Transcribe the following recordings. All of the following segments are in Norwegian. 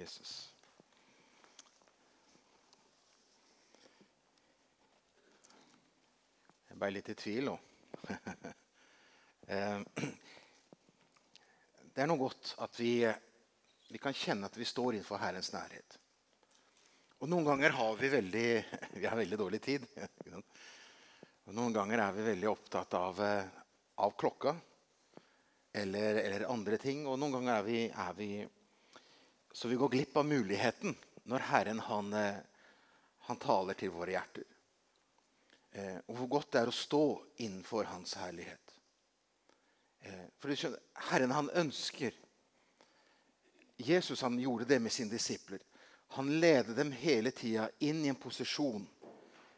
Jesus. Jeg ble litt i tvil nå. Eh, det er noe godt at vi, vi, kan kjenne at vi står innenfor Herrens nærhet. Og noen ganger har vi veldig, vi har veldig dårlig tid. Og noen ganger er vi veldig opptatt av, eh, av klokka eller, eller, andre ting. Og noen ganger er vi, er vi, Så vi går glipp av muligheten når Herren han, eh, han taler til våre hjerter. Og hvor godt det er å stå innenfor Hans herlighet. Eh, for skjønner, Herren han ønsker Jesus han gjorde det med sine disipler. Han ledet dem hele tida inn i en posisjon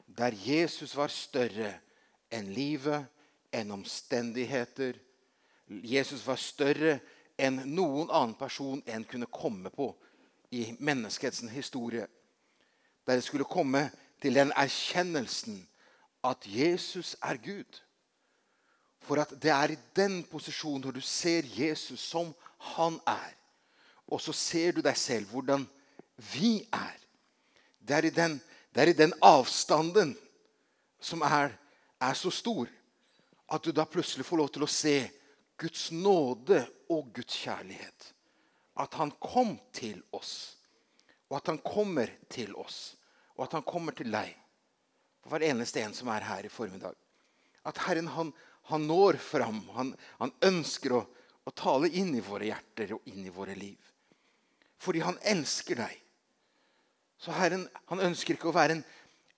der Jesus var større enn livet, enn omstendigheter. Jesus var større enn noen annen person en kunne komme på i menneskets historie. Der det skulle komme til den erkjennelsen at Jesus er Gud. For at det er i den posisjonen når du ser Jesus som han er, og så ser du deg selv hvordan vi er. Det er i den, er i den avstanden som er, er, så stor, at du da plutselig får lov til å se Guds nåde og Guds kjærlighet. At han kom til oss, og at han kommer til oss, og at han kommer til deg. For hver eneste en som er her i formiddag. At Herren han, han når fram. Han, han ønsker å, å, tale inn i våre hjerter og inn i våre liv. Fordi han elsker deg. Så Herren han ønsker ikke å være en,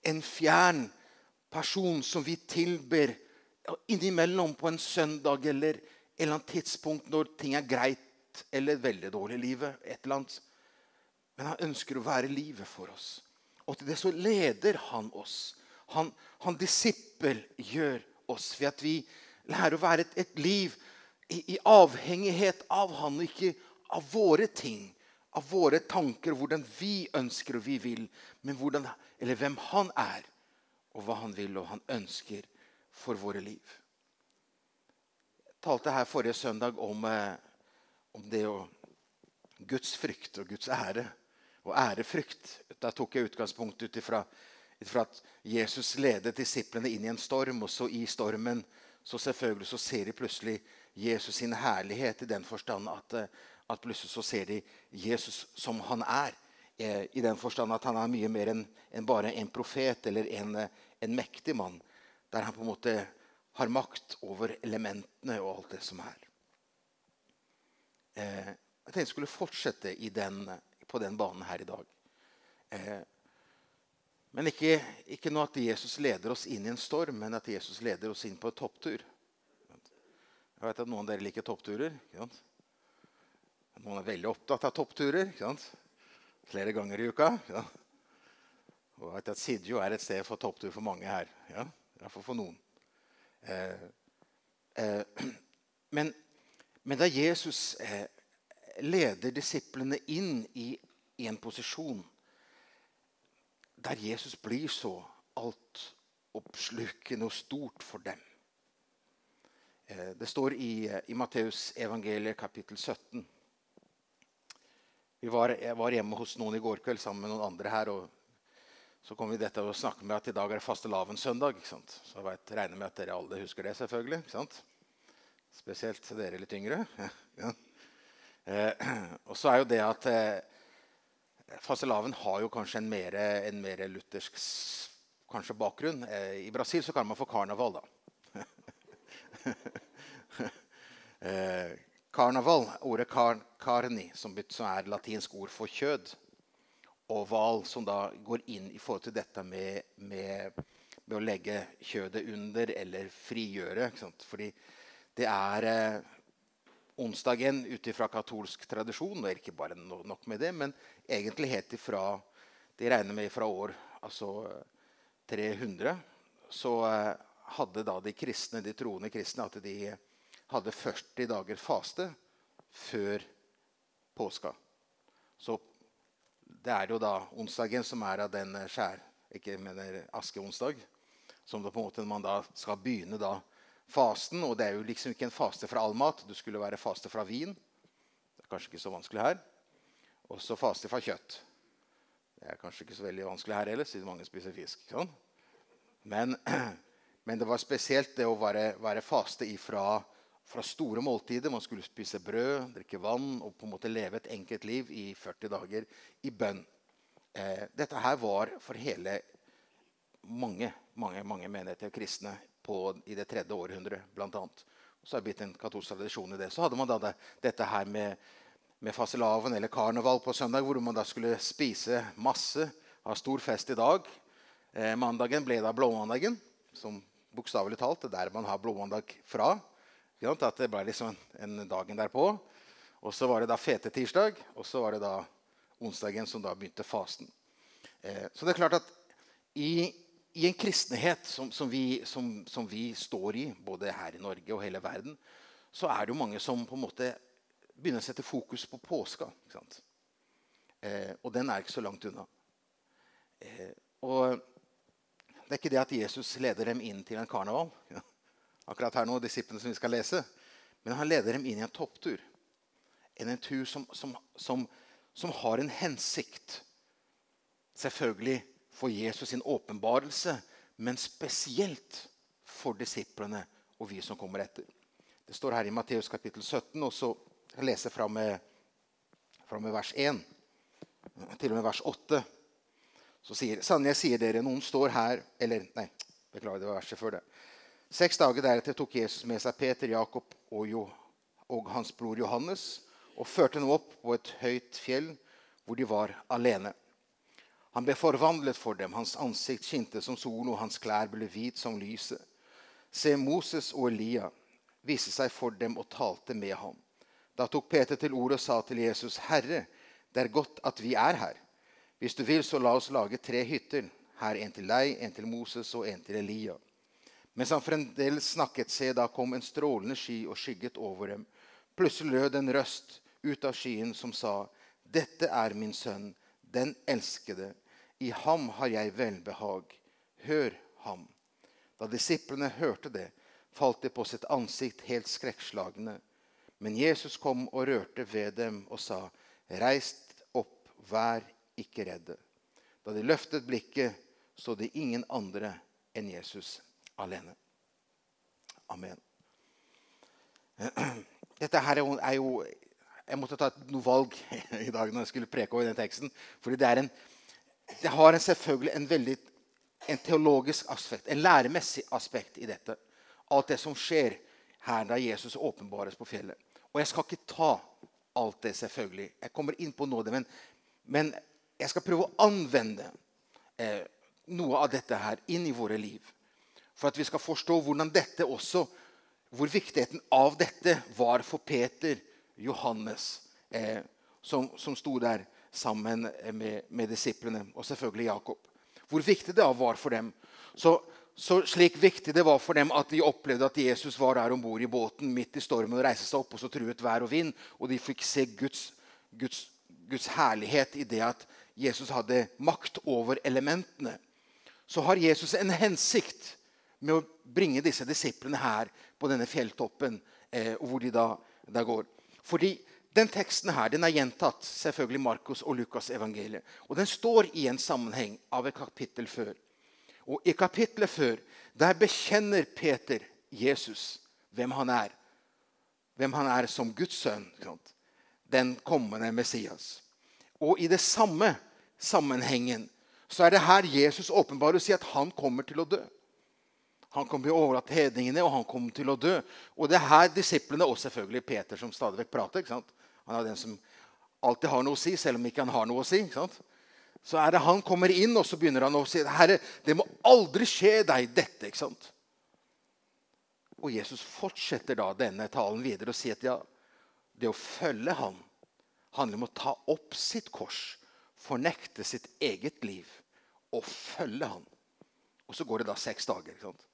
en fjern person som vi tilber innimellom på en søndag eller et eller annet tidspunkt når ting er greit eller veldig dårlig i livet. et eller annet. Men han ønsker å være livet for oss. Og til det så leder han oss. Han, han disippel gjør oss ved at vi lærer å være et, et liv i, i, avhengighet av Han, og ikke av våre ting, av våre tanker, hvordan vi ønsker og vi vil, men hvordan, eller hvem Han er, og hva Han vil og Han ønsker for våre liv. Talte her forrige søndag om, eh, om det å Guds frykt og Guds ære. Og ærefrykt. Da tok jeg utgangspunkt ut ifra fra at Jesus ledet disiplene inn i en storm, og så i stormen så selvfølgelig så ser de plutselig Jesus sin herlighet i den forstand at, eh, at plutselig så ser de Jesus som han er. Eh, I den forstand at han er mye mer enn en bare en profet eller en, en, mektig mann. Der han på en måte har makt over elementene og alt det som er. Eh, jeg tenkte jeg skulle fortsette den, på den banen her i dag. Eh, men ikke, ikke nå at Jesus leder oss inn i en storm, men at Jesus leder oss inn på en topptur. Jeg vet at Noen av dere liker toppturer. Noen er veldig opptatt av toppturer. Flere ganger i uka. Og jeg vet at Sidjo er et sted for topptur for mange her. Ja, Iallfall for noen. Eh, eh, men, men, da Jesus eh, leder disiplene inn i, i en posisjon der Jesus blir så altoppslukende og stort for dem. Det står i, i Matteus evangeliet kapittel 17. Vi var, jeg var hjemme hos noen i går kveld sammen med noen andre her. og Så kommer vi dette og snakke med at i dag er det fastelavnssøndag. Så jeg regner med at dere alle husker det. selvfølgelig. Spesielt dere litt yngre. Ja. Eh, og så er jo det at eh, Fastelavn har jo kanskje en mer, en mer luthersk kanskje bakgrunn. Eh, I Brasil så kaller man for karneval, da. eh, karneval, ordet car, carni, som, som, er latinsk ord for kjød, og val, som da går inn i forhold til dette med, med, med å legge kjødet under eller frigjøre. Fordi det er eh, onsdagen ut ifra katolsk tradisjon. Og ikke bare nok med det, men egentlig helt ifra De regner med fra år altså 300 så eh, hadde da de kristne, de troende kristne at de hadde 40 dager faste før påska. Så det er jo da onsdagen som er av den skjær... Ikke mener askeonsdag. Som da på en måte man da skal begynne da fasten. Og det er jo liksom ikke en faste fra all mat. Det skulle være faste fra vin. Det er kanskje ikke så vanskelig her. Og så faste fra kjøtt. Det er kanskje ikke så veldig vanskelig her heller, siden mange spiser fisk. Sånn. Men, men, det var spesielt det å være, være faste ifra fra store måltider. Man skulle spise brød, drikke vann og på en måte leve et enkelt liv i 40 dager i bønn. Eh, dette her var for hele mange mange, mange menigheter kristne på, i det tredje århundret, annet. Så har det blitt en katolsk tradisjon i det. Så hadde man da det, dette her med, med fastelavn eller karneval på søndag, hvor man da skulle spise masse, ha stor fest i dag. Eh, mandagen ble da blåmandagen, som bokstavelig talt er der man har blåmandag fra. At det ble liksom en, en dagen derpå. Og så var det da fete tirsdag, og så var det da onsdagen som da begynte fasten. Eh, så det er klart at i, i en kristenhet som, som, vi, som, som, vi, står i, både her i Norge og hele verden, så er det jo mange som på en måte begynner å sette fokus på påska. Eh, og den er ikke så langt unna. Eh, og det er ikke det at Jesus leder dem inn til en karneval. Akkurat her nå, disiplene som vi skal lese. Men han leder dem inn i en topptur. En, en tur som, som, som, som, har en hensikt. Selvfølgelig for Jesus sin åpenbarelse, men spesielt for disiplene og vi som kommer etter. Det står her i Matteus kapittel 17, og så jeg leser fra med, fra med vers 1 til og med vers 8. Så sier, sannelig jeg sier dere, noen står her Eller nei, beklager, det var verset før det. Seks dager deretter tok Jesus med seg Peter, Jakob og, jo, og hans bror Johannes og førte dem opp på et høyt fjell hvor de var alene. Han ble forvandlet for dem. Hans ansikt skinte som solen, og hans klær ble hvit som lyset. Se, Moses og Elia viste seg for dem og talte med ham. Da tok Peter til ordet og sa til Jesus, 'Herre, det er godt at vi er her.' 'Hvis du vil, så la oss lage tre hytter. Her en til deg, en til Moses og en til Elia.' Mens han fremdeles snakket, se, da kom en strålende sky og skygget over dem. Plutselig lød en røst ut av skyen som sa, 'Dette er min sønn, den elskede. I ham har jeg velbehag. Hør ham.' Da disiplene hørte det, falt de på sitt ansikt helt skrekkslagne. Men Jesus kom og rørte ved dem og sa, 'Reis opp, vær ikke redde.' Da de løftet blikket, så de ingen andre enn Jesus alene. Amen. Dette her er jo Jeg måtte ta noe valg i dag når jeg skulle preke over den teksten. fordi det, en, det har en selvfølgelig en veldig en teologisk aspekt, en læremessig aspekt i dette. Alt det som skjer her da Jesus åpenbares på fjellet. Og jeg skal ikke ta alt det, selvfølgelig. Jeg kommer inn på noe av det, men, men jeg skal prøve å anvende eh, noe av dette her inn i våre liv for at vi skal forstå hvordan dette også, hvor viktigheten av dette var for Peter, Johannes, eh, som, som sto der sammen med, med, disiplene, og selvfølgelig Jakob. Hvor viktig det var for dem. Så, så, slik viktig det var for dem at de opplevde at Jesus var der om bord i båten midt i stormen og reiste seg opp, og så truet vær og vind. Og de fikk se Guds, Guds, Guds herlighet i det at Jesus hadde makt over elementene. Så har Jesus en hensikt med å bringe disse disiplene her på denne fjelltoppen, eh, hvor de da, da, går. Fordi den teksten her, den er gjentatt selvfølgelig Markus og Lukas evangeliet. Og den står i en sammenheng av et kapittel før. Og i kapittelet før der bekjenner Peter Jesus hvem han er. Hvem han er som Guds sønn. Den kommende Messias. Og i det samme sammenhengen så er det her Jesus åpenbarer og sier at han kommer til å dø. Han kom til å overlate hedningene, og han kom til å dø. Og det er her disiplene, og selvfølgelig Peter, som stadig vekk prater ikke sant? Han er den som alltid har noe å si, selv om ikke han har noe å si. ikke sant? Så er det han kommer inn, og så begynner han å si Herre, det må aldri skje deg dette. ikke sant? Og Jesus fortsetter da denne talen videre og sier at ja, det å følge han handler om å ta opp sitt kors, fornekte sitt eget liv og følge han. Og så går det da seks dager. ikke sant?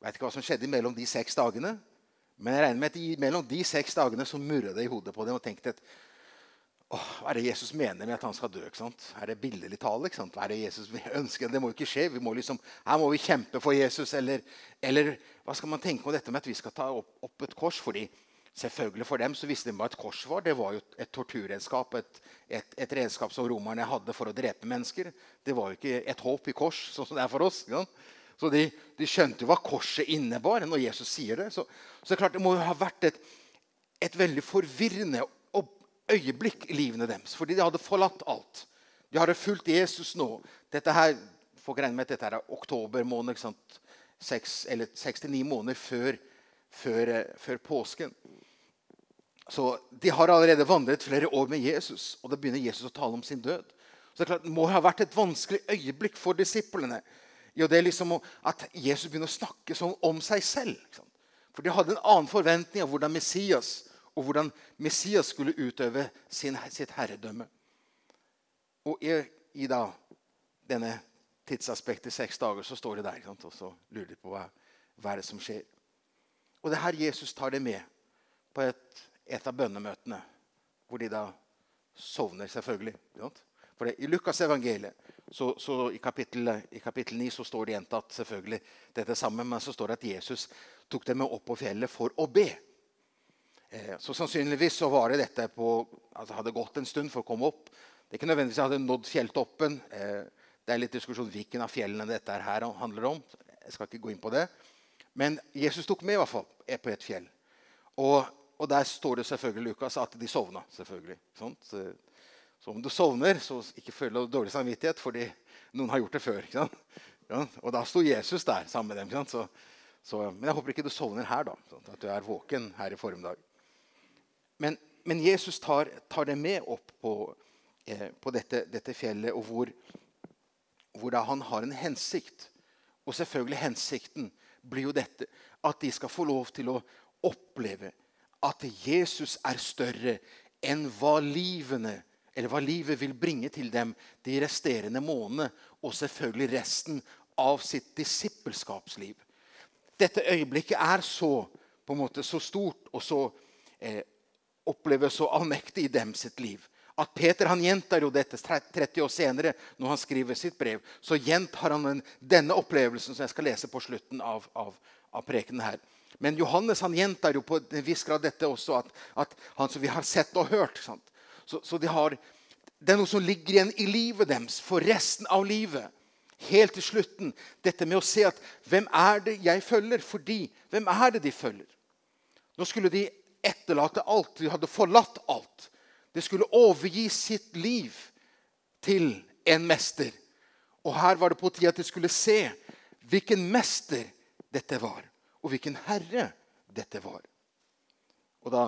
Veit ikke hva som skjedde mellom de seks dagene. Men jeg regner med at mellom de seks dagene så murra det i hodet på dem og tenkte at Åh, hva er det Jesus mener med at han skal dø? ikke sant? Er det billedlig tale? ikke sant? Hva er det Jesus ønsker? Det må jo ikke skje. Vi må liksom, her må vi kjempe for Jesus. Eller, eller hva skal man tenke om dette med at vi skal ta opp, opp et kors? Fordi Selvfølgelig For dem så visste de hva et kors var. Det var jo et torturredskap. Et, et, et, redskap som romerne hadde for å drepe mennesker. Det var jo ikke et håp i kors, sånn som det er for oss. Ja? Så de, de, skjønte jo hva korset innebar når Jesus sier det. Så, så det, er klart, det må jo ha vært et, et veldig forvirrende øyeblikk i livene deres. Fordi de hadde forlatt alt. De hadde fulgt Jesus nå. Dette her, folk regner med at dette er oktober måned. Seks, eller seks til ni måneder før, før, før påsken. Så De har allerede vandret flere år med Jesus, og da begynner Jesus å tale om sin død. Så Det er klart, det må ha vært et vanskelig øyeblikk for disiplene. Jo, det er liksom At Jesus begynner å snakke sånn om seg selv. For de hadde en annen forventning av hvordan Messias og hvordan Messias skulle utøve sin, sitt herredømme. Og i, i da, denne tidsaspektet seks dager så står de der. Og så lurer de på hva, hva er det som skjer. Og det er her Jesus tar det med på et et av bønnemøtene, hvor de da sovner, selvfølgelig. For det, I Lukas' evangeliet så, så i, kapittel, i, kapittel, 9 så står det gjentatt selvfølgelig dette sammen, men så står det at Jesus tok dem med opp på fjellet for å be. Eh, så sannsynligvis så var det dette på, altså hadde gått en stund for å komme opp. Det er ikke nødvendigvis hadde nådd fjelltoppen. Eh, det er litt diskusjon hvilken av fjellene dette her handler om. Jeg skal ikke gå inn på det. Men Jesus tok med i hvert fall på et fjell. Og og der står det selvfølgelig Lukas at de sovna. selvfølgelig. Så, så, om du sovner, så ikke føl dårlig samvittighet fordi noen har gjort det før. Ja, og da sto Jesus der sammen med dem. Så, så, men jeg håper ikke du sovner her, da. Sånn at du er våken her i formiddag. Men, men Jesus tar, tar, det med opp på, eh, på dette, dette, fjellet, og hvor, hvor han har en hensikt. Og selvfølgelig hensikten blir jo dette at de skal få lov til å oppleve at Jesus er større enn hva livene eller hva livet vil bringe til dem de resterende månedene, og selvfølgelig resten av sitt disippelskapsliv. Dette øyeblikket er så, på en måte, så stort og så eh, oppleves så allmektig i dem sitt liv. At Peter han gjentar jo dette 30 år senere når han skriver sitt brev. Så gjentar han denne opplevelsen som jeg skal lese på slutten av, av, av prekenen her. Men Johannes han gjentar jo på en viss grad dette også, at, at han som vi har sett og hørt. Så, så de har, det er noe som ligger igjen i livet deres for resten av livet. Helt til slutten. Dette med å se at hvem er det jeg følger? Fordi hvem er det de følger? Nå skulle de etterlate alt. De hadde forlatt alt. De skulle overgi sitt liv til en mester. Og her var det på tide at de skulle se hvilken mester dette var og hvilken herre dette var. Og da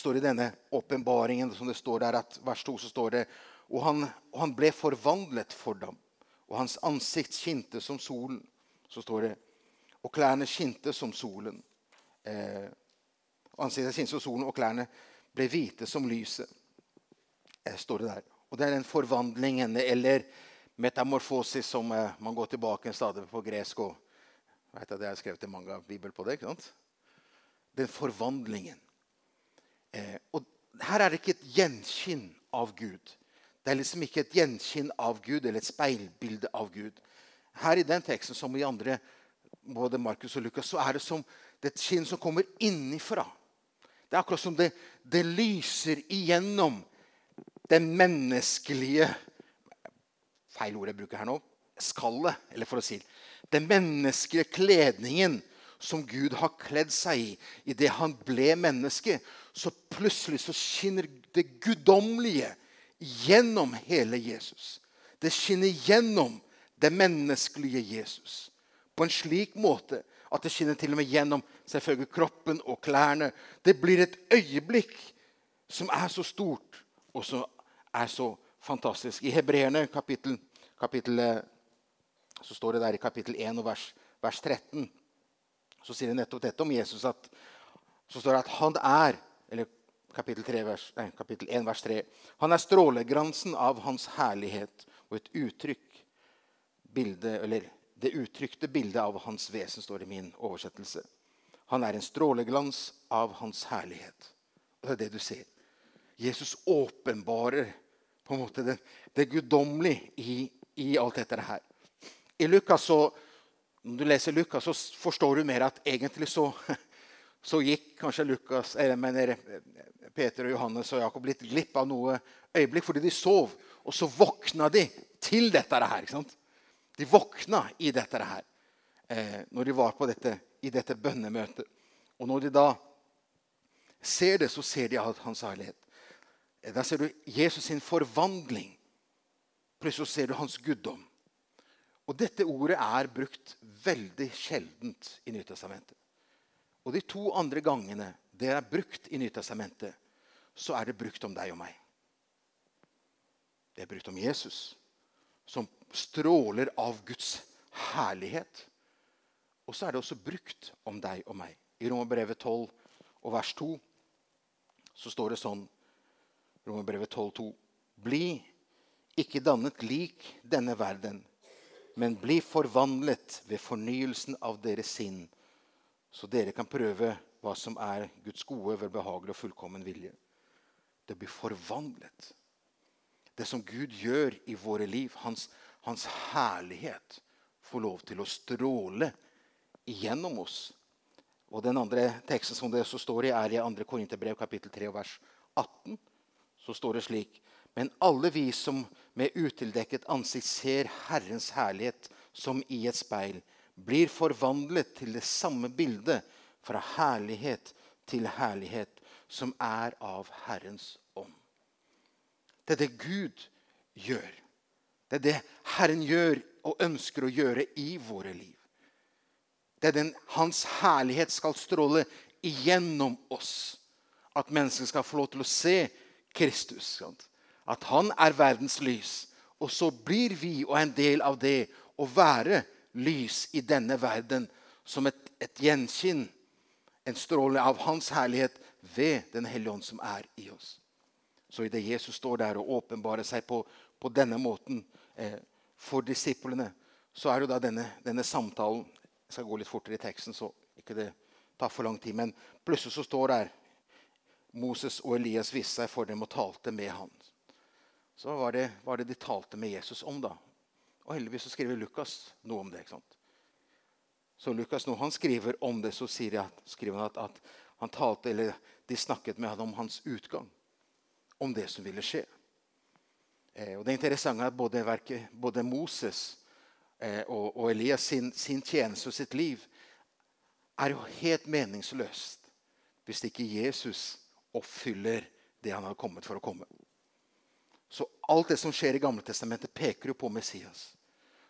står i denne åpenbaringen som det står der at vers 2 så står det og han, og han ble forvandlet for dem, og hans ansikt skinte som solen. Så står det Og klærne skinte som solen. Eh, ansiktet skinte som solen, og klærne ble hvite som lyset. Eh, står det der. Og det er den forvandlingen, eller metamorfosis, som eh, man går tilbake stadig på gresk og jeg vet at jeg har skrevet en manga-bibel på det. ikke sant? Den forvandlingen. Eh, og her er det ikke et gjenskinn av Gud. Det er liksom ikke et gjenskinn av Gud eller et speilbilde av Gud. Her i den teksten som i andre, både Markus og Lukas, så er det som det et skinn som kommer innifra. Det er akkurat som det, det lyser igjennom den menneskelige Feil ord jeg bruker her nå. Skallet, eller for å si det den menneskelige kledningen som Gud har kledd seg i idet han ble menneske, så plutselig så skinner det guddommelige gjennom hele Jesus. Det skinner gjennom det menneskelige Jesus på en slik måte at det skinner til og med gjennom selvfølgelig kroppen og klærne. Det blir et øyeblikk som er så stort og som er så fantastisk. I Hebreerne kapittel, kapittel så står det der i kapittel 1 og vers, vers 13 så sier det nettopp dette om Jesus. At, så står det at han er eller kapittel, 3, vers, nei, kapittel 1, vers 3. Han er strålegransen av hans herlighet og et uttrykk bilde, eller Det uttrykte bildet av hans vesen, står i min oversettelse. Han er en stråleglans av hans herlighet. Og det er det du ser. Jesus åpenbarer på en måte det, det guddommelige i, i alt dette her i Lukas så, Når du leser Lukas, så forstår du mer at egentlig så, så gikk kanskje Lukas, mener, Peter og Johannes og Jakob litt glipp av noe øyeblikk fordi de sov. Og så våkna de til dette her. ikke sant? De våkna i dette her eh, når de var på dette, i dette bønnemøtet. Og når de da ser det, så ser de hans herlighet. Eh, der ser du Jesus sin forvandling. Plutselig ser du hans guddom. Og dette ordet er brukt veldig sjeldent i Nytestamentet. Og de to andre gangene det er brukt i Nytestamentet, så er det brukt om deg og meg. Det er brukt om Jesus, som stråler av Guds herlighet. Og så er det også brukt om deg og meg. I Romerbrevet 12 og vers 2 så står det sånn Romerbrevet 12,2.: Bli ikke dannet lik denne verden, men bli forvandlet ved fornyelsen av deres sinn, så dere kan prøve hva som er Guds gode, velbehagelige og fullkommen vilje. Det blir forvandlet. Det som Gud gjør i våre liv, hans, hans herlighet, får lov til å stråle igjennom oss. Og Den andre teksten som det så står i, er i 2. Korinterbrev kapittel 3 vers 18. Så står det slik Men alle vi som med utildekket ansikt ser Herrens herlighet som i et speil, blir forvandlet til det samme bildet fra herlighet til herlighet, som er av Herrens ånd. Det er det Gud gjør. Det er det Herren gjør og ønsker å gjøre i våre liv. Det er den Hans herlighet skal stråle igjennom oss. At mennesker skal få lov til å se Kristus. At han er verdens lys. Og så blir vi og en del av det å være lys i denne verden som et, et gjenkinn en stråle av Hans herlighet ved Den hellige ånd som er i oss. Så idet Jesus står der og åpenbarer seg på, på denne måten eh, for disiplene, så er det da denne, denne, samtalen Jeg skal gå litt fortere i teksten, så ikke det tar for lang tid. Men plutselig så står der Moses og Elias viste seg for dem og talte med ham. Så var det, var det de talte med Jesus om, da. Og heldigvis så skriver Lukas noe om det. ikke sant? Så Lukas, når han skriver om det, så jeg, skriver han at, at, han talte, eller de snakket med ham om hans utgang. Om det som ville skje. Eh, og Det interessante er at både, verket, både Moses eh, og, og, Elias sin, sin, tjeneste og sitt liv er jo helt meningsløst hvis ikke Jesus oppfyller det han har kommet for å komme. Så alt det som skjer i Gamle Testamentet, peker jo på Messias.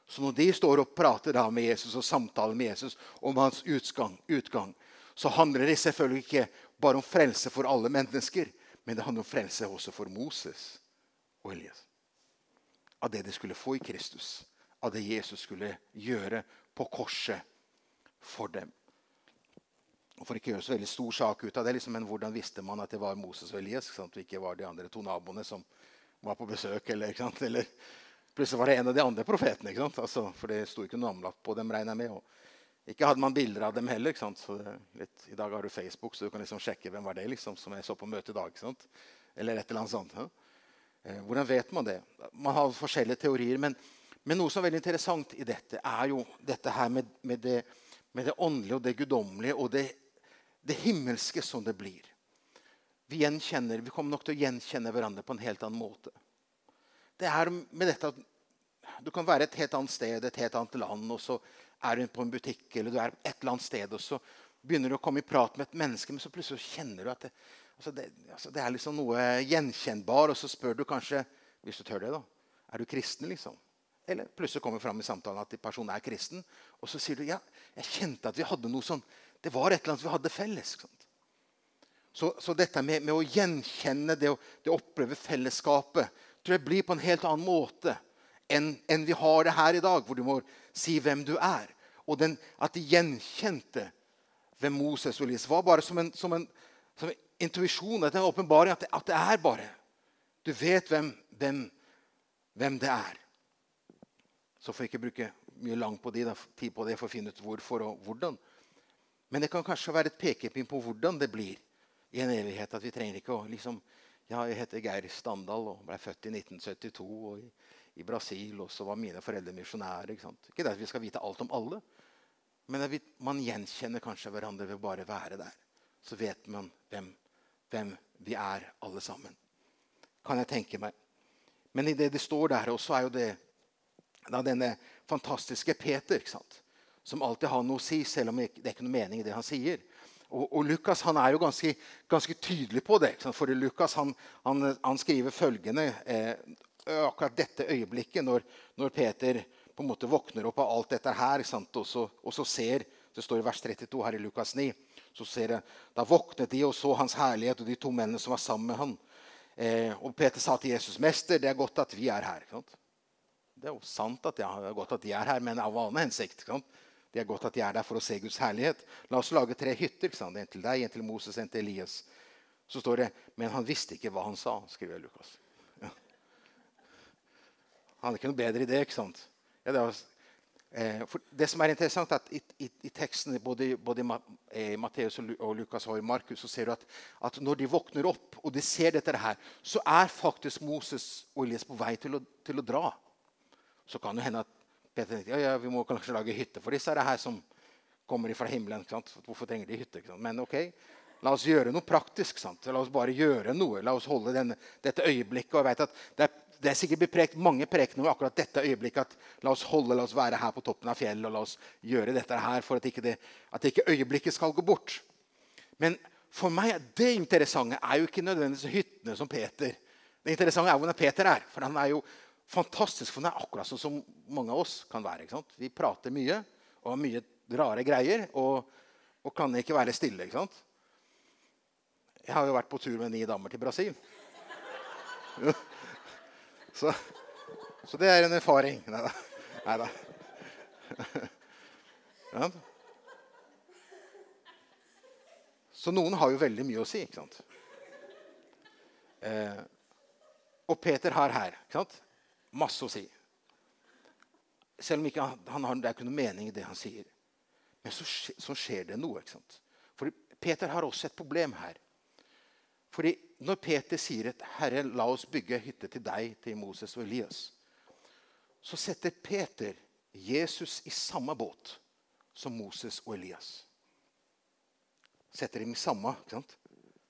Så når de står og prater da med Jesus og samtaler med Jesus om hans utgang, utgang, så handler det selvfølgelig ikke bare om frelse for alle mennesker, men det handler om frelse også for Moses og Elias. Av det de skulle få i Kristus. Av det Jesus skulle gjøre på korset for dem. Og For ikke å gjøre så veldig stor sak ut av det, liksom, men hvordan visste man at det var Moses og Elias? Sant? Og ikke var de andre to naboene som var på besøk. Eller, eller Plutselig var det en av de andre profetene. Altså, for det sto ikke noe navnlapp på dem. regner jeg med. Og ikke hadde man bilder av dem heller. Litt, I dag har du Facebook, så du kan liksom sjekke hvem var det liksom, som jeg så på møtet i dag. Eller et eller annet sånt. Ja. hvordan vet man det? Man har forskjellige teorier. Men, men, noe som er veldig interessant i dette, er jo dette her med, med, det, med det, åndelige og det guddommelige og det, det himmelske som det blir. Vi, gjenkjenner, vi kommer nok til å gjenkjenne hverandre på en helt annen måte det er med dette at du kan være et helt annet sted, et helt annet land, og så er du på en butikk eller du er et eller annet sted, og så begynner du å komme i prat med et menneske, men så plutselig kjenner du at det, altså det, altså det er liksom noe gjenkjennbar, og så spør du kanskje hvis du tør det da, er du kristen. liksom? Eller plutselig kommer fram i samtalen at personen er kristen. Og så sier du ja, jeg kjente at vi hadde noe sånn, det var et eller annet vi hadde felles. Så, så, dette med, med, å gjenkjenne det, det å oppleve fellesskapet tror jeg blir på en helt annen måte enn, enn vi har det her i dag, hvor du må si hvem du er. Og den, at de gjenkjente hvem Moses og Elias var, bare som en, som en, som en intuisjon, en åpenbaring, at, at, det er bare Du vet hvem, hvem, hvem det er. Så får jeg ikke bruke mye lang på det, tid på det for å finne ut hvorfor og hvordan. Men det kan kanskje være et pekepinn på hvordan det blir i en evighet. At vi trenger ikke å liksom ja, jeg heter Geir Standal og ble født i 1972 og i, i Brasil. Og så var mine foreldre misjonærer. Ikke, sant? ikke det at vi skal vite alt om alle, men vi, man gjenkjenner kanskje hverandre ved å bare være der. så vet man hvem, hvem vi er, alle sammen. Kan jeg tenke meg. Men i det det står der, også, er jo det da denne fantastiske Peter, som alltid har noe å si, selv om det er ikke noe mening i det han sier. Og, og Lukas er jo ganske, ganske tydelig på det. For Lukas han, han, han skriver følgende eh, akkurat dette øyeblikket, når, når, Peter på en måte våkner opp av alt dette her, og så, og, så, ser Det står i vers 32 her i Lukas 9. så ser det, Da våknet de og så hans herlighet og de to mennene som var sammen med han. Eh, og Peter sa til Jesus, 'Mester, det er godt at vi er her.' Det er jo sant at det er godt at de er her, men av annen hensikt. Det er godt at de er der for å se Guds herlighet. La oss lage tre hytter. En til deg, en til Moses, en til Elias. Så står det Men han visste ikke hva han sa, skriver Lukas. Ja. Han hadde ikke noe bedre idé. ikke sant? Ja, det, var, eh, det, som er interessant, er at i, i, i teksten både, både i Matteus og, og Lukas og i Markus så ser du at, at, når de våkner opp og de ser dette her, så er faktisk Moses og Elias på vei til å, til å dra. Så kan det hende at Peter tenkte ja, ja, vi må kanskje lage hytte for disse her som kommer fra himmelen. Hvorfor trenger de hytte? Men ok, la oss gjøre noe praktisk. Sant? La oss bare gjøre noe. La oss holde denne, dette øyeblikket. og jeg vet at det er, det er sikkert beprekt mange prekener om akkurat dette øyeblikket. at La oss holde, la oss være her på toppen av fjellet og la oss gjøre dette her for at ikke, det, at ikke øyeblikket skal gå bort. Men for meg det interessante er jo ikke nødvendigvis hyttene som Peter. Det interessante er hvordan Peter er. For han er jo fantastisk, for den er akkurat sånn som mange av oss kan være. Vi prater mye og har mye rare greier og, og, kan ikke være stille. ikke sant? Jeg har jo vært på tur med ni damer til Brasil. Så, så det er en erfaring. Nei da. Ja. Så noen har jo veldig mye å si. ikke sant? Eh, og Peter har her ikke sant? Masse å si. Selv om ikke han, han det er ikke noe mening i det han sier. Men så, så skjer det noe. ikke sant? For Peter har også et problem her. Fordi Når Peter sier at 'Herre, la oss bygge hytte til deg, til Moses og Elias', så setter Peter Jesus i samme båt som Moses og Elias. Setter dem i samme. ikke sant?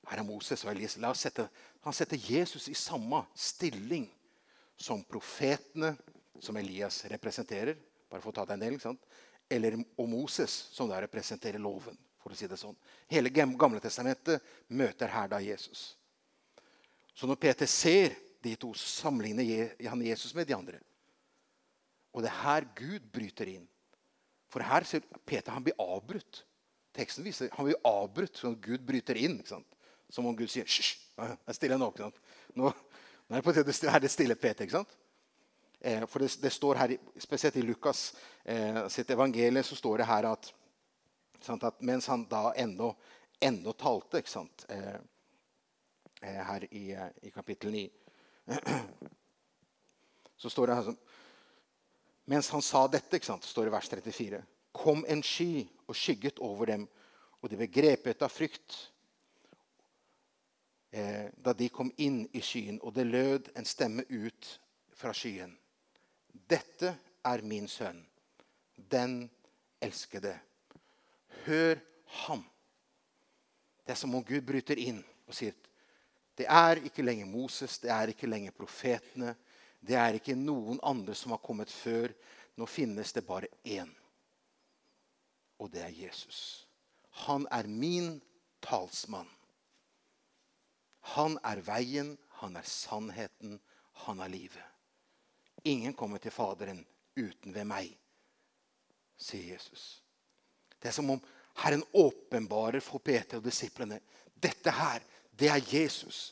Her er Moses og Elias. Sette, han setter Jesus i samme stilling som profetene, som Elias representerer, bare for å ta deg en del, ikke sant? eller og Moses, som da representerer loven. for å si det sånn. Hele Gamle testamentet møter her da Jesus. Så når Peter ser de to, sammenligner han Jesus med de andre. Og det er her Gud bryter inn. For her ser Peter han blir avbrutt. Teksten viser han blir avbrutt, sånn at Gud bryter inn. Som om Gud sier Hysj! Stiller stille nå. Nå, nå er det på tide det stille Peter. ikke sant? Eh, for det, det, står her, Spesielt i Lukas eh, sitt evangelie så står det her at, sant, at mens han da ennå, ennå talte ikke sant? Eh, eh Her i, eh, i, kapittel 9 Så står det her sånn Mens han sa dette, ikke sant, står det i vers 34, kom en sky og skygget over dem, og de ble grepet av frykt eh, da de kom inn i skyen, og det lød en stemme ut fra skyen. Dette er min sønn, den elskede. Hør ham. Det er som om Gud bryter inn og sier det er ikke lenger Moses, det er ikke lenger profetene. Det er ikke noen andre som har kommet før. Nå finnes det bare én. Og det er Jesus. Han er min talsmann. Han er veien, han er sannheten, han er livet. Ingen kommer til Faderen uten ved meg, sier Jesus. Det er som om Herren åpenbarer for Peter og disiplene. Dette her, det er Jesus.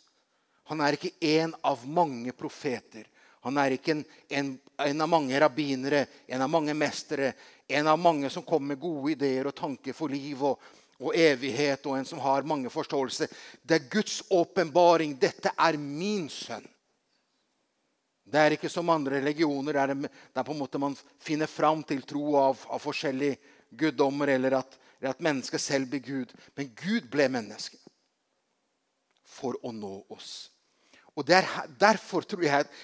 Han er ikke en av mange profeter. Han er ikke en, en, en, av mange rabbinere, en av mange mestere, en av mange som kommer med gode ideer og tanker for liv og, og evighet, og en som har mange forståelser. Det er Guds åpenbaring. Dette er min sønn. Det er ikke som andre religioner der, er på en måte man finner fram til tro av, av forskjellige guddommer, eller at, eller at mennesket selv blir Gud. Men Gud ble menneske for å nå oss. Og er, Derfor tror jeg at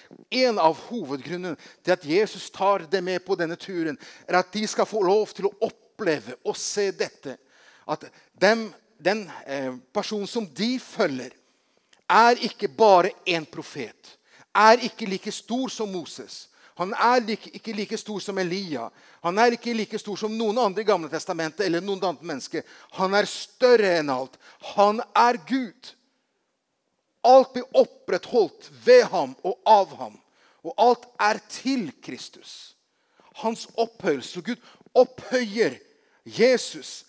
en av hovedgrunnene til at Jesus tar det med på denne turen, er at de skal få lov til å oppleve og se dette at dem den eh, personen som de følger, er ikke bare en profet. Er ikke like stor som Moses. Han er like, ikke like stor som Elia. Han er ikke like stor som noen andre i Gamle testamentet eller noen andre mennesker. Han er større enn alt. Han er Gud. Alt blir opprettholdt ved ham og av ham. Og alt er til Kristus. Hans opphøyelse. Gud opphøyer Jesus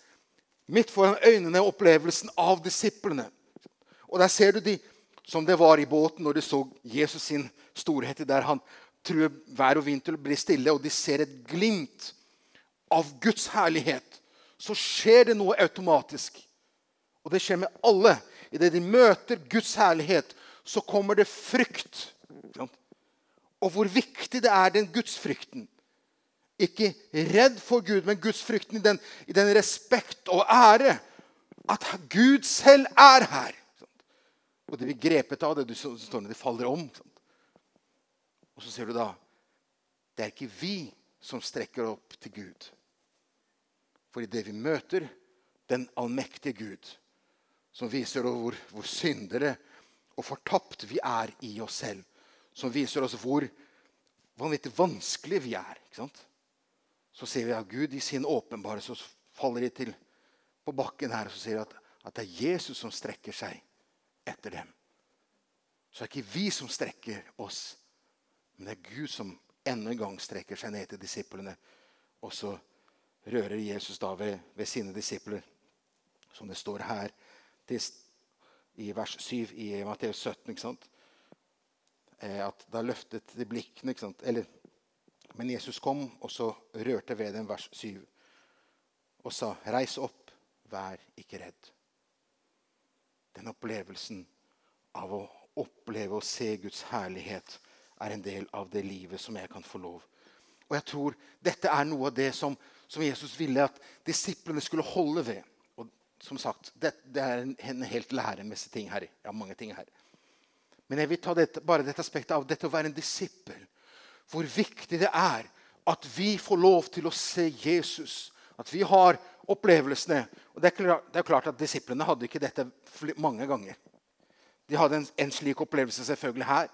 midt foran øynene opplevelsen av disiplene. Og der ser du de som det var i båten når de så Jesus sin storhet der han truer vær og vind til å bli stille, og de ser et glimt av Guds herlighet, så skjer det noe automatisk. Og det skjer med alle. Idet de møter Guds herlighet, så kommer det frykt. Og hvor viktig det er, den gudsfrykten. Ikke redd for Gud, men gudsfrykten i i den respekt og ære. At Gud selv er her. Og de blir grepet av det. Du står når de faller om. Og så ser du da Det er ikke vi som strekker opp til Gud. For i det vi møter den allmektige Gud, som viser hvor, hvor syndere og fortapt vi er i oss selv, som viser oss hvor vanvittig vanskelig vi er ikke sant? Så ser vi at Gud i sin åpenbare så faller de til på bakken her, og så sier at, at det er Jesus som strekker seg etter dem. Så det er ikke vi som strekker oss, men det er Gud som enda en gang strekker seg ned til disiplene. Og så rører Jesus da ved, ved sine disipler, som det står her til, i vers 7 i Matteus 17. ikke sant? Eh, at da løftet de blikkene. ikke sant? Eller, men Jesus kom, og så rørte ved dem vers 7 og sa, 'Reis opp, vær ikke redd.' Den opplevelsen av å oppleve og se Guds herlighet er en del av det livet som jeg kan få lov. Og jeg tror dette er noe av det som, som Jesus ville at disiplene skulle holde ved. Og som sagt, det, det er en, en, helt læremessig ting her. Ja, mange ting her. Men jeg vil ta dette, bare dette aspektet av dette å være en disippel. Hvor viktig det er at vi får lov til å se Jesus. At vi har opplevelsene. Og Det er klart, at Disiplene hadde ikke dette mange ganger. De hadde en, en, slik opplevelse selvfølgelig her.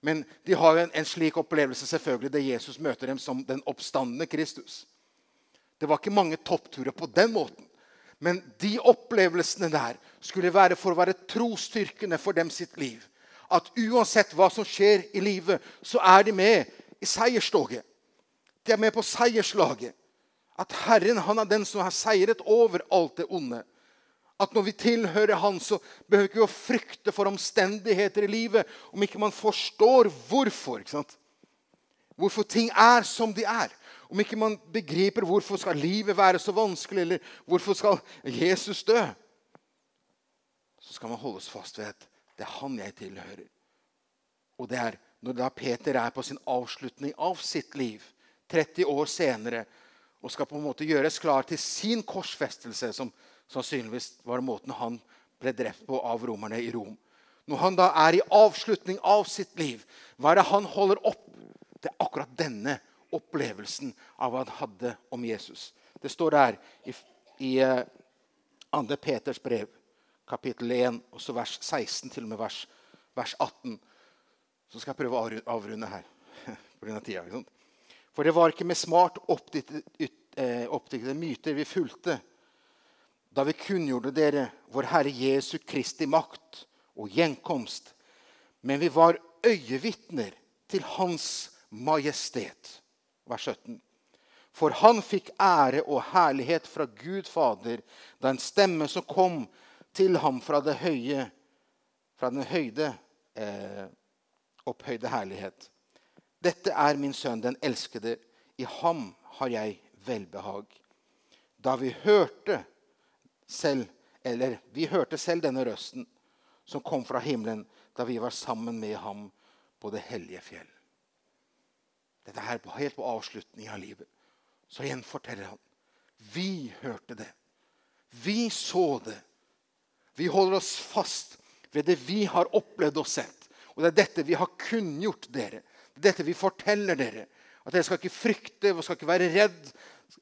Men de har en, en slik opplevelse selvfølgelig der Jesus møter dem som den oppstandende Kristus. Det var ikke mange toppturer på den måten. Men de opplevelsene der skulle være for å være trosstyrkende for dem sitt liv. At uansett hva som skjer i livet, så er de med i seierstoget. De er med på seierslaget. At Herren han er den som har seiret over alt det onde at når vi tilhører Han, så behøver vi ikke å frykte for omstendigheter i livet om ikke man forstår hvorfor. ikke sant? Hvorfor ting er som de er. Om ikke man begriper hvorfor skal livet være så vanskelig, eller hvorfor skal Jesus dø, så skal man holdes fast ved at det er han jeg tilhører. Og det er når da Peter er på sin avslutning av sitt liv, 30 år senere, og skal på en måte gjøres klar til sin korsfestelse, som Sannsynligvis var måten han ble drept på av romerne i Rom. Når han da er i avslutning av sitt liv, hva er det han holder opp? Det er akkurat denne opplevelsen av hva han hadde om Jesus. Det står der i, i uh, eh, 2. Peters brev, kapittel 1, og vers 16 til og med vers, vers 18. Så skal jeg prøve å avrunde her pga. tida. For det var ikke med smart eh, oppdiktede myter vi fulgte da vi kunngjorde dere vår Herre Jesu Kristi makt og gjenkomst. Men vi var øyevitner til Hans Majestet. Vers 17. For han fikk ære og herlighet fra Gud Fader da en stemme som kom til ham fra det høye, fra den høyde, eh, opphøyde herlighet. Dette er min sønn, den elskede. I ham har jeg velbehag. Da vi hørte selv, eller vi hørte selv denne røsten som kom fra himmelen da vi var sammen med ham på det hellige fjell. Dette er helt på avslutningen av livet. Så igjen forteller han. Vi hørte det. Vi så det. Vi holder oss fast ved det vi har opplevd og sett. Og det er dette vi har kunngjort dere. Det er dette vi forteller dere. At dere skal ikke frykte, dere skal ikke være redd.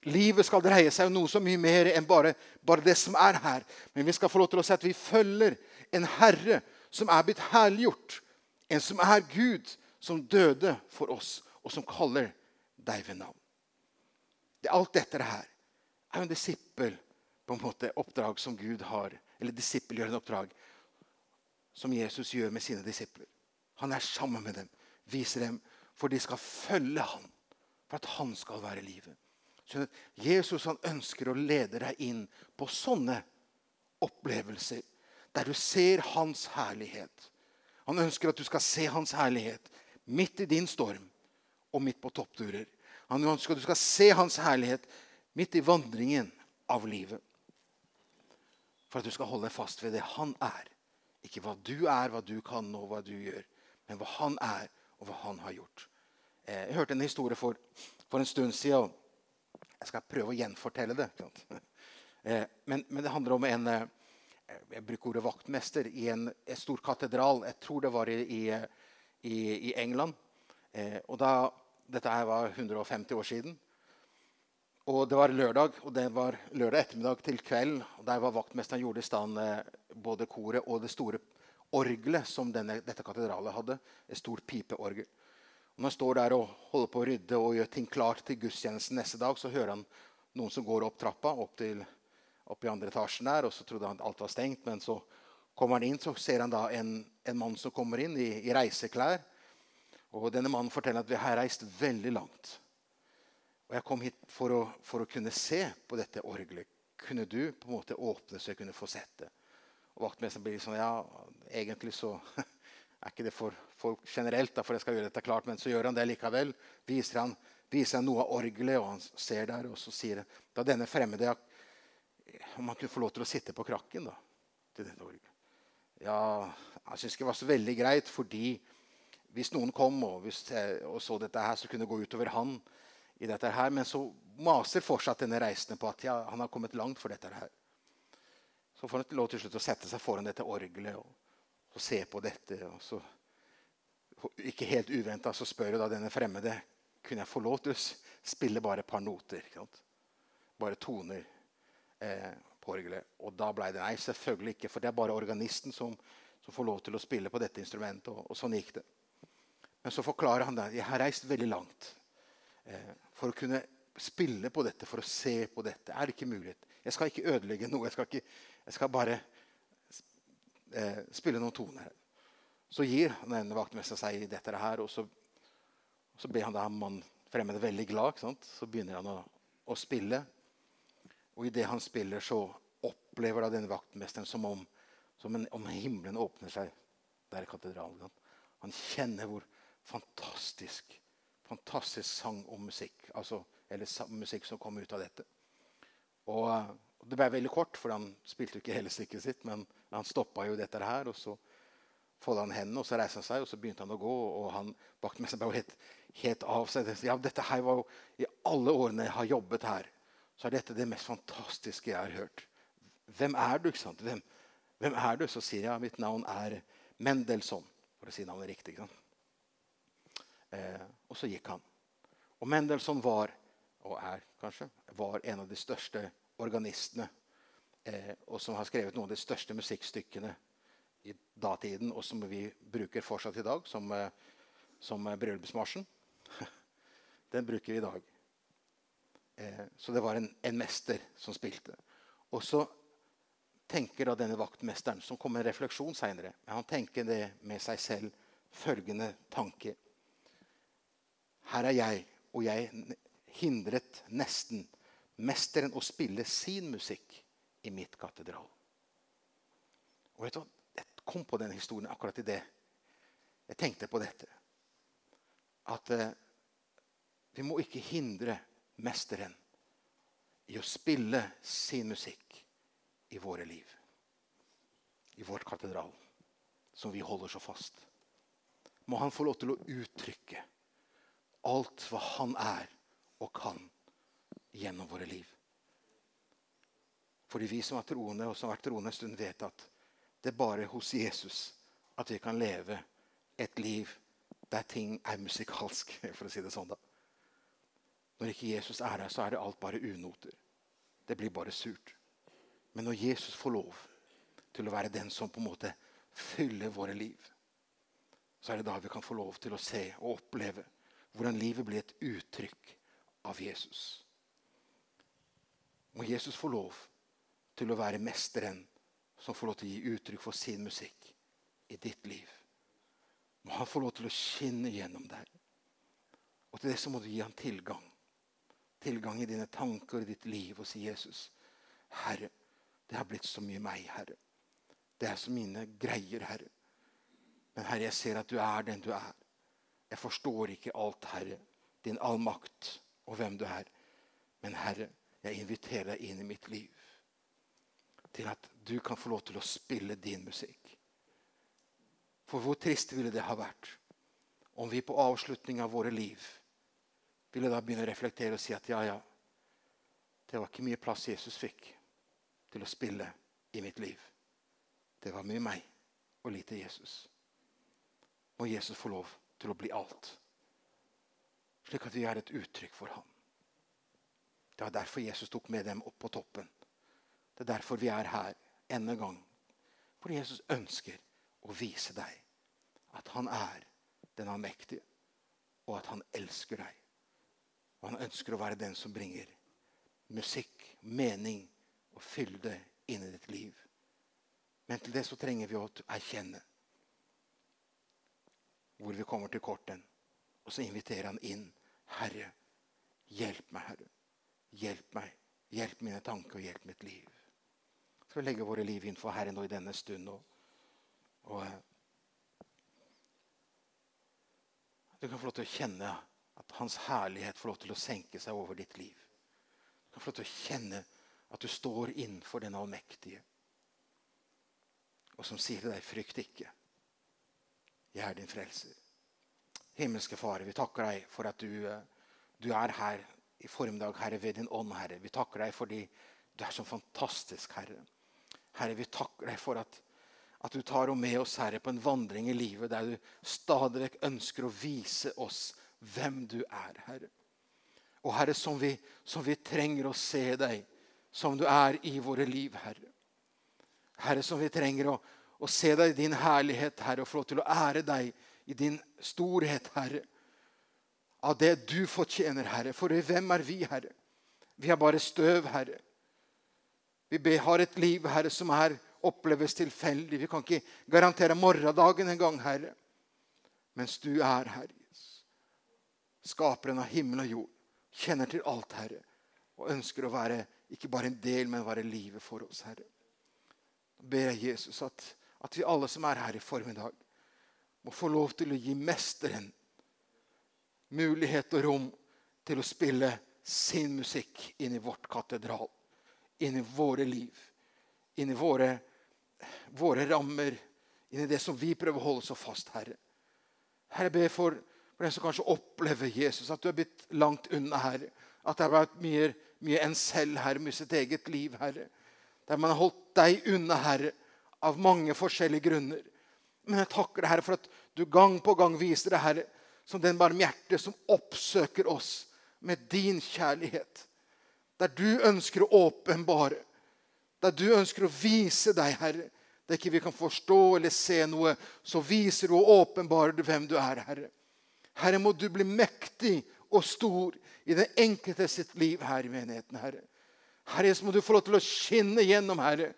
Livet skal dreie seg om noe så mye mer enn bare, bare, det som er her. Men vi skal få lov til å si at vi følger en Herre som er blitt herliggjort. En som er Gud, som døde for oss, og som kaller deg ved navn. Det, alt dette her er jo en disippel på en måte oppdrag som Gud har. Eller disippel gjør en oppdrag som Jesus gjør med sine disipler. Han er sammen med dem, viser dem, for de skal følge ham. For at han skal være livet. Så Jesus han ønsker å lede deg inn på sånne opplevelser der du ser hans herlighet. Han ønsker at du skal se hans herlighet midt i din storm og midt på toppturer. Han ønsker at du skal se hans herlighet midt i vandringen av livet. For at du skal holde fast ved det han er. Ikke hva du er, hva du kan og hva du gjør, men hva han er, og hva han har gjort. Eh, jeg hørte en historie for, for en stund siden. Jeg skal prøve å gjenfortelle det. Eh, men, men, det handler om en eh, jeg bruker ordet vaktmester i en, en stor katedral. Jeg tror det var i, i, i England. og da, Dette her var 150 år siden. Og Det var lørdag, og det var lørdag ettermiddag til kveld. og Der var vaktmesteren gjorde i stand både koret og det store orgelet som denne, dette katedralet hadde. Et stort pipeorgel. Når han står der og holder på å rydde og gjør ting klart til gudstjenesten neste dag, så hører han noen som går opp trappa opp, til, opp i andre etasjen der. og Så trodde han alt var stengt, men så kommer han inn, så ser han da en, en mann som kommer inn i, i, reiseklær. Og Denne mannen forteller at vi har reist veldig langt. Og Jeg kom hit for å, for å kunne se på dette orgelet. Kunne du på en måte åpne så jeg kunne få sett det? Og Vaktmesteren blir sånn Ja, egentlig så er ikke det for folk generelt, for jeg skal gjøre dette klart, men så gjør han det likevel. Viser han, viser han noe av orgelet, og han ser der, og så sier han da denne fremmede om han kunne få lov til å sitte på krakken da, til dette orgelet. Ja, jeg syns ikke det var så veldig greit, fordi hvis noen kom og, hvis, og, så dette her, så kunne det gå utover han. i dette her, Men så maser fortsatt denne reisende på at ja, han har kommet langt for dette her. Så får han lov til slutt å sette seg foran dette orgelet. og og se på dette. og så, Ikke helt uventa så spør da denne fremmede kunne jeg få lov til å spille bare et par noter. Bare toner eh, på orgelet. Og da ble det nei, selvfølgelig ikke, for det er bare organisten som, som får lov til å spille på dette instrumentet. Og, og sånn gikk det. Men så forklarer han det. Jeg har reist veldig langt eh, for å kunne spille på dette, for å se på dette. Er det ikke mulighet? Jeg skal ikke ødelegge noe. Jeg skal, ikke, jeg skal bare eh, spille noen toner. Så gir denne vaktmesteren seg i dette her, og så, og så blir han da mannen fremmede veldig glad. Så begynner han å, å spille. Og idet han spiller, så opplever da denne vaktmesteren som om, som en, om himmelen åpner seg der i katedralen. Han kjenner hvor fantastisk fantastisk sang og musikk. Altså, eller musikk som kom ut av dette. Og, Det ble veldig kort, for han spilte jo ikke hele stykket sitt. Men han stoppa jo dette her, og så folda han hendene, og så reiste han seg, og så begynte han å gå. og han Vaktmesteren ble helt, helt av seg. Ja, dette her var jo, I alle årene jeg har jobbet her, så er dette det mest fantastiske jeg har hørt. Hvem er du? ikke sant? Hvem, hvem er du? Så sier jeg mitt navn er Mendelssohn, for å si navnet riktig. ikke sant? Eh, og så gikk han. Og Mendelssohn var, og er kanskje, var en av de største organistene eh, og som har skrevet noen av de største musikkstykkene i datiden, og som vi bruker fortsatt i dag, som, eh, som bryllupsmarsjen. Den bruker vi i dag. Eh, så det var en, en, mester som spilte. Og så tenker da denne vaktmesteren, som kom med en refleksjon seinere, han tenker det med seg selv følgende tanke. Her er jeg, og jeg hindret nesten mesteren å spille sin musikk i mitt katedral. Og vet du hva? Jeg kom på den historien akkurat i det. Jeg tenkte på dette. At eh, vi må ikke hindre mesteren i å spille sin musikk i våre liv. I vårt katedral, som vi holder så fast. Må han få lov til å uttrykke alt hva han er og kan gjennom våre liv. Fordi vi som er troende, og som har vært troende en stund, vet at det er bare hos Jesus at vi kan leve et liv der ting er musikalsk, for å si det sånn. da. Når ikke Jesus er her, så er det alt bare unoter. Det blir bare surt. Men når Jesus får lov til å være den som på en måte fyller våre liv, så er det da vi kan få lov til å se og oppleve hvordan livet blir et uttrykk av Jesus. Må Jesus få lov til å være mesteren som får lov til å gi uttrykk for sin musikk i ditt liv. Må han få lov til å skinne gjennom deg. Og til det så må du gi ham tilgang. Tilgang i dine tanker i ditt liv og si Jesus, Herre, det har blitt så mye meg, Herre. Det er så mine greier, Herre. Men Herre, jeg ser at du er den du er. Jeg forstår ikke alt, Herre, din allmakt og hvem du er. Men Herre, jeg inviterer deg inn i mitt liv. Til at du kan få lov til å spille din musikk. For hvor trist ville det ha vært om vi på avslutning av våre liv ville da begynne å reflektere og si at ja, ja, det var ikke mye plass Jesus fikk til å spille i mitt liv. Det var mye meg og lite Jesus. Må Jesus få lov til å bli alt, slik at vi er et uttrykk for ham. Det var derfor Jesus tok med dem opp på toppen. Det er derfor vi er her enda en gang. Fordi Jesus ønsker å vise deg at han er den allmektige, og at han elsker deg. Og han ønsker å være den som bringer musikk, mening og fylde inn i ditt liv. Men til det så trenger vi å erkjenne hvor vi kommer til korten. Og så inviterer han inn. Herre, hjelp meg, Herre. Hjelp meg. Hjelp mine tanker og hjelp mitt liv. Så vi legger våre liv innenfor Herren nå i denne stund. Og, og eh, du kan få lov til å kjenne at Hans herlighet får lov til å senke seg over ditt liv. Du kan få lov til å kjenne at du står innenfor den allmektige. Og som sier til deg, frykt ikke. Jeg er din frelser. Himmelske Fare, vi takker deg for at du, eh, du er her i formiddag, Herre, ved din ånd, Herre. Vi takker deg fordi du er så fantastisk, Herre. Herre, vi takker deg for at, at du tar med oss, Herre, på en vandring i livet der du stadig vekk ønsker å vise oss hvem du er, Herre. Og Herre, som vi, som vi trenger å se deg som du er i våre liv, Herre. Herre, som vi trenger å, å se deg i din herlighet, Herre, og få lov til å ære deg i din storhet, Herre. Av det du fortjener, Herre. For hvem er vi, Herre? Vi er bare støv, Herre. Vi har et liv, Herre, som er oppleves tilfeldig. Vi kan ikke garantere morgendagen engang, Herre. Mens du er, Herre. Skaperen av himmel og jord. Kjenner til alt, Herre. Og ønsker å være ikke bare en del, men være livet for oss, Herre. Nå ber jeg Jesus at, at vi alle som er her i formiddag, må få lov til å gi Mesteren mulighet og rom til å spille sin musikk inn i vårt katedral, inn i våre liv, inn i våre, våre rammer, inn i det som vi prøver å holde så fast, Herre. Herre, jeg ber for, for den som kanskje opplever Jesus, at du er blitt langt unna, Herre. At det har vært mye, mye en selv, Herre, med sitt eget liv, Herre. Der man har holdt deg unna, Herre, av mange forskjellige grunner. Men jeg takker deg, Herre, for at du gang på gang viser deg, Herre, som den barmhjerte som oppsøker oss med din kjærlighet. Der du ønsker å åpenbare, der du ønsker å vise deg, Herre. Der ikke vi kan forstå eller se noe, så viser du og åpenbarer du hvem du er, Herre. Herre, må du bli mektig og stor i den enkelte sitt liv her i menigheten, Herre. Herre, så må du få lov til å skinne gjennom, Herre.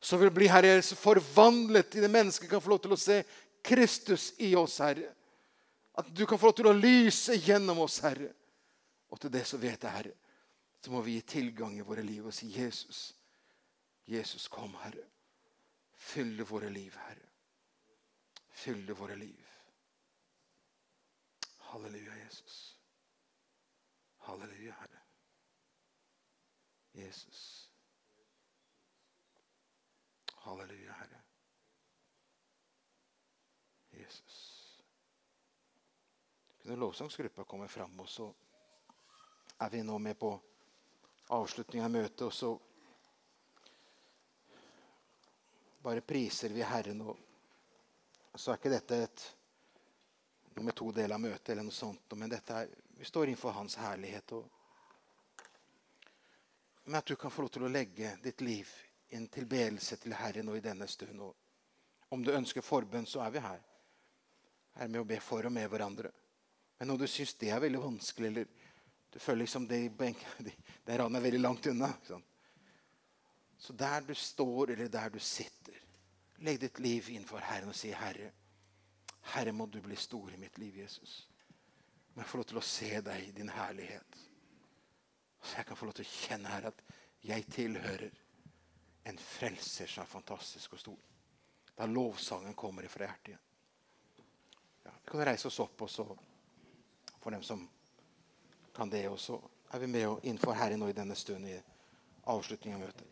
Så vil bli Herre forvandlet i det mennesket kan få lov til å se Kristus i oss, Herre. At du kan få lov til å lyse gjennom oss, Herre. Og til det så vet jeg, Herre, så må vi gi tilgang i våre liv og si Jesus. Jesus, kom, Herre. Fylle våre liv, Herre. Fylle våre liv. Halleluja, Jesus. Halleluja, Herre. Jesus. Halleluja, Herre. Jesus. Kunne lovsangsgruppa kommer fram, og så er vi nå med på avslutning av møtet, og så bare priser vi Herren. Og så er ikke dette et nummer to del av møtet, eller noe sånt, men dette er Vi står innenfor Hans herlighet. Og, men at du kan få lov til å legge ditt liv i en tilbedelse til Herren nå i denne stund. Og om du ønsker forbønn, så er vi her. Her med å be for og med hverandre. Men når du syns det er veldig vanskelig, eller du føler liksom det, det ranet er veldig langt unna Så der du står, eller der du sitter, legg ditt liv innenfor Herren og si, 'Herre, Herre, må du bli stor i mitt liv, Jesus.' Må jeg få lov til å se deg i din herlighet. Så jeg kan få lov til å kjenne her at jeg tilhører en frelser som er fantastisk og stor. Da lovsangen kommer fra hjertet igjen. Ja, vi kan reise oss opp, og så for dem som kan det. Og så er vi med innenfor Herren nå i denne stund i avslutningen av møtet.